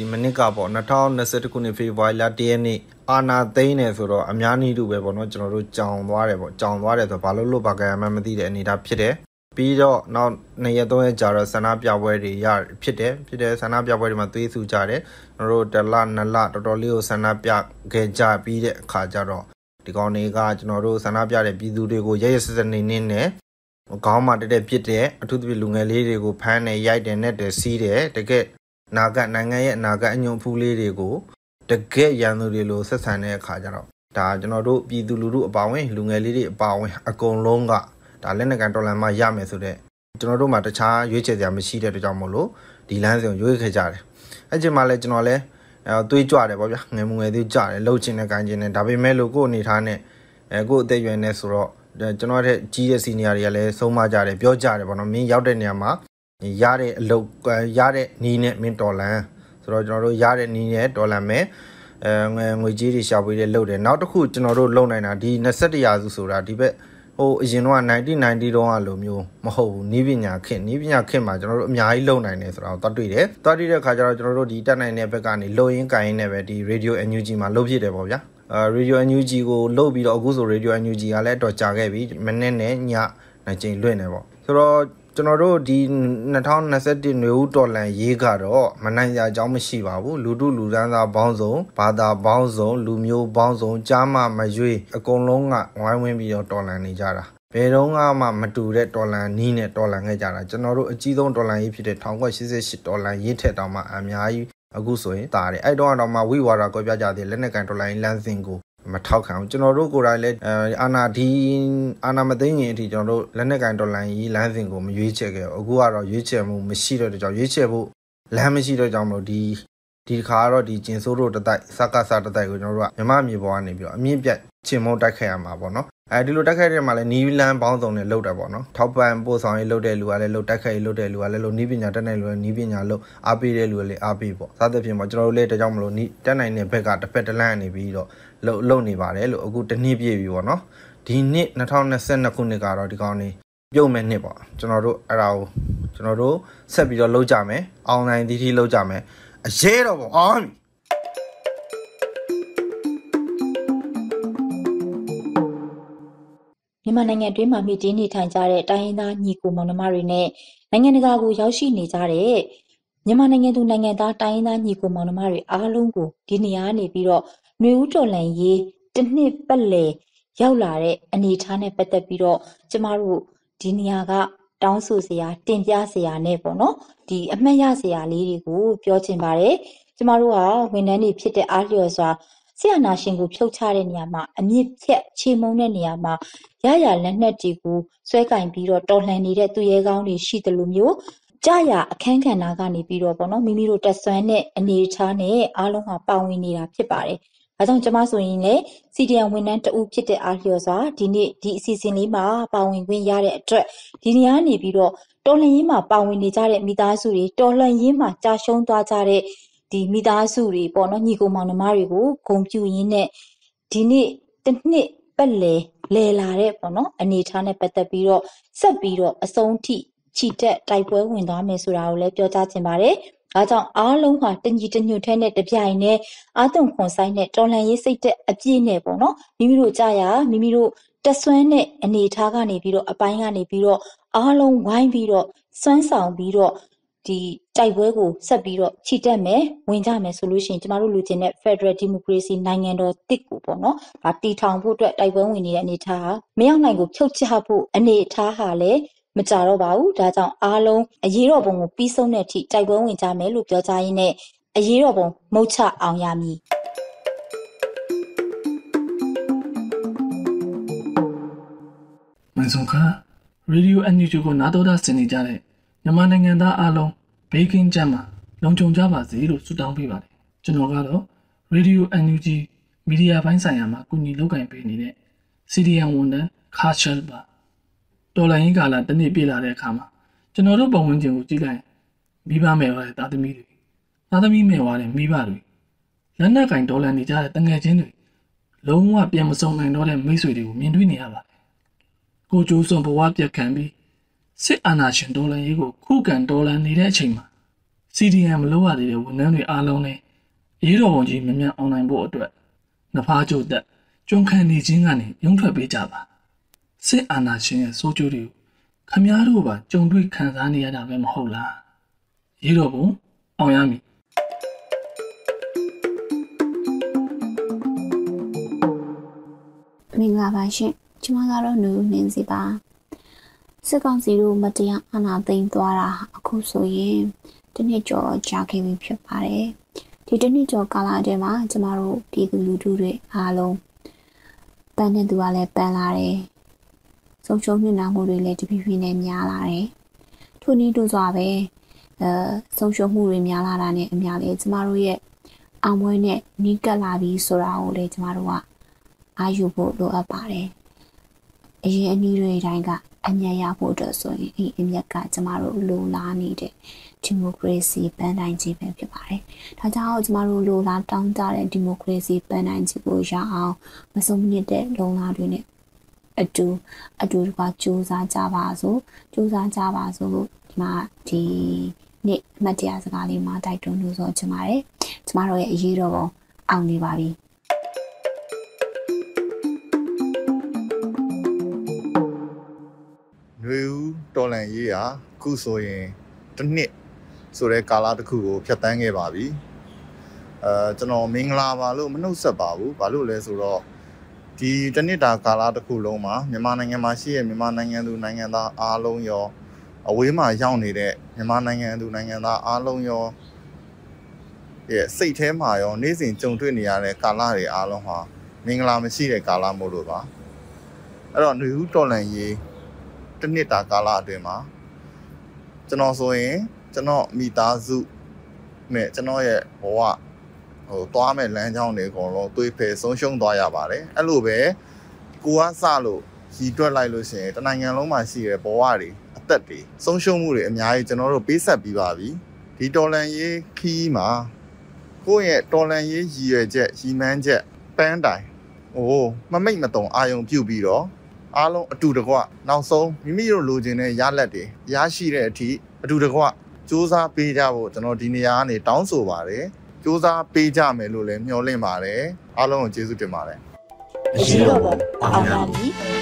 ဒီမနစ်ကပေါ့2021ခုနှစ်ဖေဖော်ဝါရီလ1ရက်နေ့အာနာသိန်းနေဆိုတော့အများကြီးတူပဲပေါ့နော်ကျွန်တော်တို့ကြောင်သွားတယ်ပေါ့ကြောင်သွားတယ်ဆိုတော့ဘာလို့လို့ဘာကရမှမသိတဲ့အနေအထားဖြစ်တယ်ပြီးတော့နောက်နှစ်ရက်သုံးရက်ကြာတော့ဆန္ဒပြပွဲတွေရဖြစ်တယ်ဖြစ်တယ်ဆန္ဒပြပွဲတွေမှာသွေးဆူကြတယ်ကျွန်တော်တို့တလနှစ်လတော်တော်လေးကိုဆန္ဒပြခဲ့ကြပြီးတဲ့အခါကျတော့ဒီကောင်တွေကကျွန်တော်တို့ဆန္ဒပြတဲ့ပြည်သူတွေကိုရရစစနေနေနဲ့ခေါင်းမှာတက်တက်ပြစ်တယ်အထူးသဖြင့်လူငယ်လေးတွေကိုဖမ်းတယ်ရိုက်တယ်နဲ့တယ်စီးတယ်တကယ် နာဂတ်နိုင်ငံရဲ့အနာဂတ်အညွန့်ဖူးလေးတွေကိုတကယ်ရန်သူတွေလိုဆက်ဆံတဲ့အခါကျတော့ဒါကျွန်တော်တို့ပြည်သူလူထုအပါဝင်လူငယ်လေးတွေအပါဝင်အကုန်လုံးကဒါလက်နက်ကန်တော်လန်မှရမယ်ဆိုတဲ့ကျွန်တော်တို့မှာတခြားရွေးချယ်စရာမရှိတဲ့အတွက်ကြောင့်မို့လို့ဒီလမ်းစဉ်ကိုရွေးခဲ့ကြတယ်အဲ့ချိန်မှာလဲကျွန်တော်လဲအဲသွေးကြွတယ်ပေါ့ဗျာငယ်မငယ်သွေးကြတယ်လှုပ်ချင်တဲ့ကန်ချင်တဲ့ဒါပေမဲ့လို့ကို့အနေထားနဲ့အဲကို့အသက်ရွယ်နေဆိုတော့ကျွန်တော်တဲ့ကြီးတဲ့စီနီယာတွေကလည်းဆုံးမကြတယ်ပြောကြတယ်ပေါ့နော်မင်းရောက်တဲ့နေရာမှာ ရတဲ့အလုပ်ရတဲ့နီးနဲ့မင်းတော်လန်ဆိုတော့ကျွန်တော်တို့ရတဲ့နီးနဲ့တော်လန်မယ်အဲငွေကြီးတွေရှာဖွေတဲ့လုပ်တယ်နောက်တစ်ခုကျွန်တော်တို့လုပ်နိုင်တာဒီ21ရာစုဆိုတာဒီဘက်ဟိုအရင်တော့1990တုန်းကလိုမျိုးမဟုတ်ဘူးနီးပညာခေတ်နီးပညာခေတ်မှာကျွန်တော်တို့အများကြီးလုပ်နိုင်တယ်ဆိုတာကိုသတ်တွေ့တယ်သတ်တွေ့တဲ့အခါကျတော့ကျွန်တော်တို့ဒီတက်နိုင်တဲ့ဘက်ကနေလုံရင်းကန်ရင်းနဲ့ပဲဒီ radio NUG မှာလုပ်ဖြစ်တယ်ပေါ့ဗျာအာ radio NUG ကိုလုတ်ပြီးတော့အခုဆို radio NUG ကလည်းတော့ကြာခဲ့ပြီမနေ့နဲ့ညနှစ်ကြိမ်လွင့်နေပေါ့ဆိုတော့ ကျွန်တော်တို့ဒီ2021နွေဦးတော်လန်ရေးကတော့မနိုင်ကြအကြောင်းမရှိပါဘူးလူတုလူဒန်းသားပေါင်းစုံဘာသာပေါင်းစုံလူမျိုးပေါင်းစုံကြားမမရွေးအကုန်လုံးကဝိုင်းဝန်းပြီးတော့တော်လန်နေကြတာဘယ်တော့မှမတူတဲ့ဒေါ်လာနီးနဲ့ဒေါ်လာခဲ့ကြတာကျွန်တော်တို့အကြီးဆုံးဒေါ်လာရေးဖြစ်တဲ့1988ဒေါ်လာရေးထက်တောင်မှအများကြီးအခုဆိုရင်တာတယ်အဲ့တော့တော့မှဝိဝါဒကွဲပြားကြတဲ့လက်နက်ကန်ဒေါ်လာရေးလမ်းစဉ်ကို မထောက်ခံဘူးကျွန်တော်တို့ကိုယ်တိုင်လည်းအာနာဒီအာနာမသိငင်အထိကျွန်တော်တို့လက်နက်ကန်ဒေါ်လာရေးလမ်းစဉ်ကိုမရွေးချယ်ခဲ့ဘူးအခုကတော့ရွေးချယ်မှုမရှိတော့တဲ့ကြောင့်ရွေးချယ်ဖို့လမ်းမရှိတော့ကြောင့်မလို့ဒီဒီခါကတော့ဒီကျင်ဆိုးတို့တတိုက်စကားစားတတိုက်ကိုကျွန်တော်တို့ကမြမမြေပေါ်ကနေပြီးတော့အမြင့်ပြတ်ချင်မုံတိုက်ခိုက်ရမှာပေါ့နော် အဲဒီလိုတိုက်ခိုက်တဲ့မှာလည်းနီးလန်းပေါင်းစုံနဲ့လုပ်တယ်ပေါ့နော်ထောက်ပံ့ပို့ဆောင်ရေးလုပ်တဲ့လူကလည်းလုပ်တိုက်ခိုက်ရေးလုပ်တဲ့လူကလည်းလုပ်နီးပညာတက်နိုင်လူကနီးပညာလုပ်အားပေးတဲ့လူကလည်းအားပေးပေါ့စသဖြင့်ပေါ့ကျွန်တော်တို့လည်းတကြောင်မလို့နီးတက်နိုင်တဲ့ဘက်ကတစ်ဖက်တစ်လမ်းနေပြီးတော့လုပ်လုပ်နေပါတယ်လို့အခုတစ်နှစ်ပြည့်ပြီပေါ့နော်ဒီနှစ်2022ခုနှစ်ကတော့ဒီကောင်းနေပြုတ်မဲ့နှစ်ပေါ့ကျွန်တော်တို့အဲ့ဒါကိုကျွန်တော်တို့ဆက်ပြီးတော့လုပ်ကြမယ်အွန်လိုင်းတီးတီးလုပ်ကြမယ်အရေးတော့ပေါ့အော် မြန်မာနိုင်ငံအတွင်းမှာမြင့်တင်းနေထိုင်ကြတဲ့တိုင်းရင်းသားညီကိုမောင်နှမတွေနဲ့နိုင်ငံတကာကိုရောက်ရှိနေကြတဲ့မြန်မာနိုင်ငံသူနိုင်ငံသားတိုင်းရင်းသားညီကိုမောင်နှမတွေအားလုံးကိုဒီနေရာကနေပြီးတော့ຫນွေဦးတော်လှန်ရေးတစ်နှစ်ပတ်လည်ရောက်လာတဲ့အနေအထားနဲ့ပတ်သက်ပြီးတော့ကျမတို့ဒီနေရာကတောင်းဆိုစရာတင်ပြစရာနဲ့ပေါ့နော်ဒီအမှတ်ရစရာလေးတွေကိုပြောချင်ပါတယ်ကျမတို့ကဝန်ထမ်းတွေဖြစ်တဲ့အားလျော်စွာ ဆရာနာရှင်ကိုဖြုတ်ချတဲ့နေရာမှာအမြင့်ဖြတ်ခြေမုံတဲ့နေရာမှာရရလက်နက်တွေကိုဆွဲကင်ပြီးတော့တော်လှန်နေတဲ့သူရဲကောင်းတွေရှိတယ်လို့မျိုးကြရအခန်းကဏ္ဍကနေပြီးတော့ပေါ့နော်မိမိတို့တက်ဆွမ်းတဲ့အနေအထားနဲ့အားလုံးဟာပါဝင်နေတာဖြစ်ပါတယ်။ဒါကြောင့်ကျမဆိုရင်လည်း CDN ဝန်ထမ်းတဦးဖြစ်တဲ့အားလျော်စွာဒီနေ့ဒီအစီအစဉ်လေးမှာပါဝင်ခွင့်ရတဲ့အတွက်ဒီနေရာနေပြီးတော့တော်လှန်ရေးမှာပါဝင်နေကြတဲ့မိသားစုတွေတော်လှန်ရေးမှာကြာရှုံးသွားကြတဲ့ ဒီမိသားစုတွေပေါ့နော်ညီကိုမောင်နှမတွေကိုဂုံပြူရင်းနဲ့ဒီနေ့တစ်နှစ်ပတ်လည်လဲလာတဲ့ပေါ့နော်အနေထားနဲ့ပတ်သက်ပြီးတော့ဆက်ပြီးတော့အဆုံးထိချီတက်တိုက်ပွဲဝင်သွားမယ်ဆိုတာကိုလည်းပြောကြားချင်ပါတယ်။ဒါကြောင့်အားလုံးဟာတညီတညွတ်ထဲနဲ့တပြိုင်နဲ့အာသွန်ခွန်ဆိုင်နဲ့တော်လှန်ရေးစိတ်သက်အပြည့်နဲ့ပေါ့နော်မိမိတို့ကြာရမိမိတို့တက်ဆွမ်းတဲ့အနေအထားကနေပြီးတော့အပိုင်းကနေပြီးတော့အားလုံးဝိုင်းပြီးတော့စွမ်းဆောင်ပြီးတော့ ဒီတိုက်ပွဲကိုဆက်ပြီးတော့ခြိတက်မယ်ဝင်ကြမယ်ဆိုလို့ရှိရင်ကျမတို့လူချင်းတဲ့ Federal Democracy နိုင်ငံတော်တစ်ကိုပေါ့နော်ဒါတီထောင်ဖို့အတွက်တိုက်ပွဲဝင်နေတဲ့အနေအထားဟာမရောက်နိုင်ကိုဖြုတ်ချဖို့အနေအထားဟာလည်းမကြတော့ပါဘူးဒါကြောင့်အားလုံးအရေးတော်ပုံကိုပြီးဆုံးတဲ့အထိတိုက်ပွဲဝင်ကြမယ်လို့ပြောကြားရင်းနဲ့အရေးတော်ပုံမုတ်ချအောင်ရမည်မန်ဆုံခါရေဒီယိုအန်ယူဂျီကိုနားတော်တာဆင်နေကြတဲ့ မြန်မာနိုင်ငံသားအားလုံးဘေးကင်းကြမှာလုံခြုံကြပါစေလို့ဆုတောင်းပေးပါတယ်ကျွန်တော်ကတော့ Radio NUG မီဒီယာပိုင်းဆိုင်ရာမှာကူညီလုပ်ကိုင်ပေးနေတဲ့ CDN ဝန်ထမ်းခါရှယ်ပါတော်လိုင်းကာလတစ်နေ့ပြည့်လာတဲ့အခါမှာကျွန်တော်တို့ပုံဝင်ခြင်းကိုကြည့်လိုက်မိဘမယ်ပါတဲ့သားသမီးတွေသားသမီးမယ်ပါတဲ့မိဘတွေလက်နက်ကင်ဒေါ်လာနေကြတဲ့တငယ်ချင်းတွေလုံးဝပြန်မစုံနိုင်တော့တဲ့မိတ်ဆွေတွေကိုမြင်တွေ့နေရပါတယ်ကိုကျိုးစွန်ဘဝပြတ်ခံပြီး စစ်အာဏာရှင်ဒေါ်လာရေးကိုခုခံဒေါ်လာနေတဲ့အချိန်မှာ CDM မလုပ်ရသေးတဲ့ဝန်ထမ်းတွေအားလုံးလည်းရေးတော်ဝန်ကြီးမြန်မြန်အွန်လိုင်းဖို့အတွက်နဖားကျုပ်သက်ကျွမ်းခံနေခြင်းကနေရုံထွက်ပေးကြပါစစ်အာဏာရှင်ရဲ့စိုးကျိုးတွေကိုခမားတို့ပါကြုံတွေ့ခံစားနေရတာပဲမဟုတ်လားရေးတော်ဘုံအောင်ရမည်မင်္ဂလာပါရှင်ကျမကတော့နူနင်းစီပါ စစ်ကောင်စီတို့မတရားအာဏာသိမ်းသွားတာအခုဆိုရင်တစ်နှစ်ကျော်ကြာခဲ့ပြီဖြစ်ပါတယ်ဒီတစ်နှစ်ကျော်ကာလအတွင်းမှာကျမတို့ပြည်သူလူထုတွေအားလုံးပန်းတဲ့သူကလည်းပန်းလာတယ်ဆုံးရှုံးမြင့်နာမှုတွေလည်းတဖြည်းဖြည်းနဲ့များလာတယ်ထို့နည်းတူစွာပဲအဲဆုံးရှုံးမှုတွေများလာတာနဲ့အများလေကျမတို့ရဲ့အောင်ပွဲနဲ့နီးကပ်လာပြီဆိုတာကိုလည်းကျမတို့ကအာယူဖို့လိုအပ်ပါတယ်။အရင်အနည်းတွေတိုင်းက အမြတ်ရဖို့အတွက်ဆိုရင်ဒီအမြတ်ကကျမတို့လိုလားနေတဲ့ဒီမိုကရေစီပန်းတိုင်းကြီးပဲဖြစ်ပါတယ်။ဒါကြောင့်ကျမတို့လိုလားတောင်းကြတဲ့ဒီမိုကရေစီပန်းတိုင်းကြီးကိုရအောင်မဆုံးမနစ်တဲ့လုံလားတွေနဲ့အတူအတူတကွာစူးစမ်းကြပါစို့စူးစမ်းကြပါစို့လို့ဒီမှာဒီနေ့အမှတ်တရစကားလေးမှာတိုက်တွန်းလို့ဆိုချင်ပါတယ်။ကျမတို့ရဲ့အရေးတော်ပုံအောင်နေပါပြီ။ တော်လန်ရေးဟာခုဆိုရင်တစ်နှစ်ဆိုတဲ့ကာလတစ်ခုကိုဖြတ်တန်းခဲ့ပါပြီအဲကျွန်တော်မင်္ဂလာပါလို့မနှုတ်ဆက်ပါဘူးဘာလို့လဲဆိုတော့ဒီတစ်နှစ်တာကာလတစ်ခုလုံးမှာမြန်မာနိုင်ငံမှာရှိတဲ့မြန်မာနိုင်ငံသူနိုင်ငံသားအားလုံးရောအဝေးမှာရောက်နေတဲ့မြန်မာနိုင်ငံသူနိုင်ငံသားအားလုံးရောရဲ့စိတ်ထဲမှာရောနေ့စဉ်ကြုံတွေ့နေရတဲ့ကာလတွေအားလုံးဟာမင်္ဂလာမရှိတဲ့ကာလမို့လို့ပါအဲ့တော့ຫນွေဦးတော်လန်ရေး တစ်နှစ်တာကာလအတွင်းမှာကျွန်တော်ဆိုရင်ကျွန်တော်မိသားစုနဲ့ကျွန်တော်ရဲ့ဘဝဟိုသွားမဲ့လမ်းကြောင်းတွေအကုန်လုံးသွေးဖယ်ဆုံးရှုံးသွားရပါတယ်အဲ့လိုပဲကိုကစလို့ရည်တွက်လိုက်လို့ရှိရင်တနိုင်ငံလုံးမှာရှိတဲ့ဘဝတွေအသက်တွေဆုံးရှုံးမှုတွေအများကြီးကျွန်တော်တို့ပေးဆက်ပြီးပါပြီဒီတော်လန်ရေးခီးမှာကိုယ့်ရဲ့တော်လန်ရေးရည်ရွယ်ချက်ရည်မှန်းချက်ပန်းတိုင်ဟိုမမိတ်မတုံအာယုံပြုတ်ပြီးတော့ အားလုံးအတူတကွနောက်ဆုံးမိမိတို့လိုချင်တဲ့ရလက်တွေရရှိတဲ့အထိအတူတကွစူးစမ်းပေးကြဖို့ကျွန်တော်ဒီနေရာကနေတောင်းဆိုပါတယ်စူးစမ်းပေးကြမယ်လို့လည်းမျှော်လင့်ပါတယ်အားလုံးကိုကျေးဇူးတင်ပါတယ်အရှိတော်ပုံအောင်ရမည်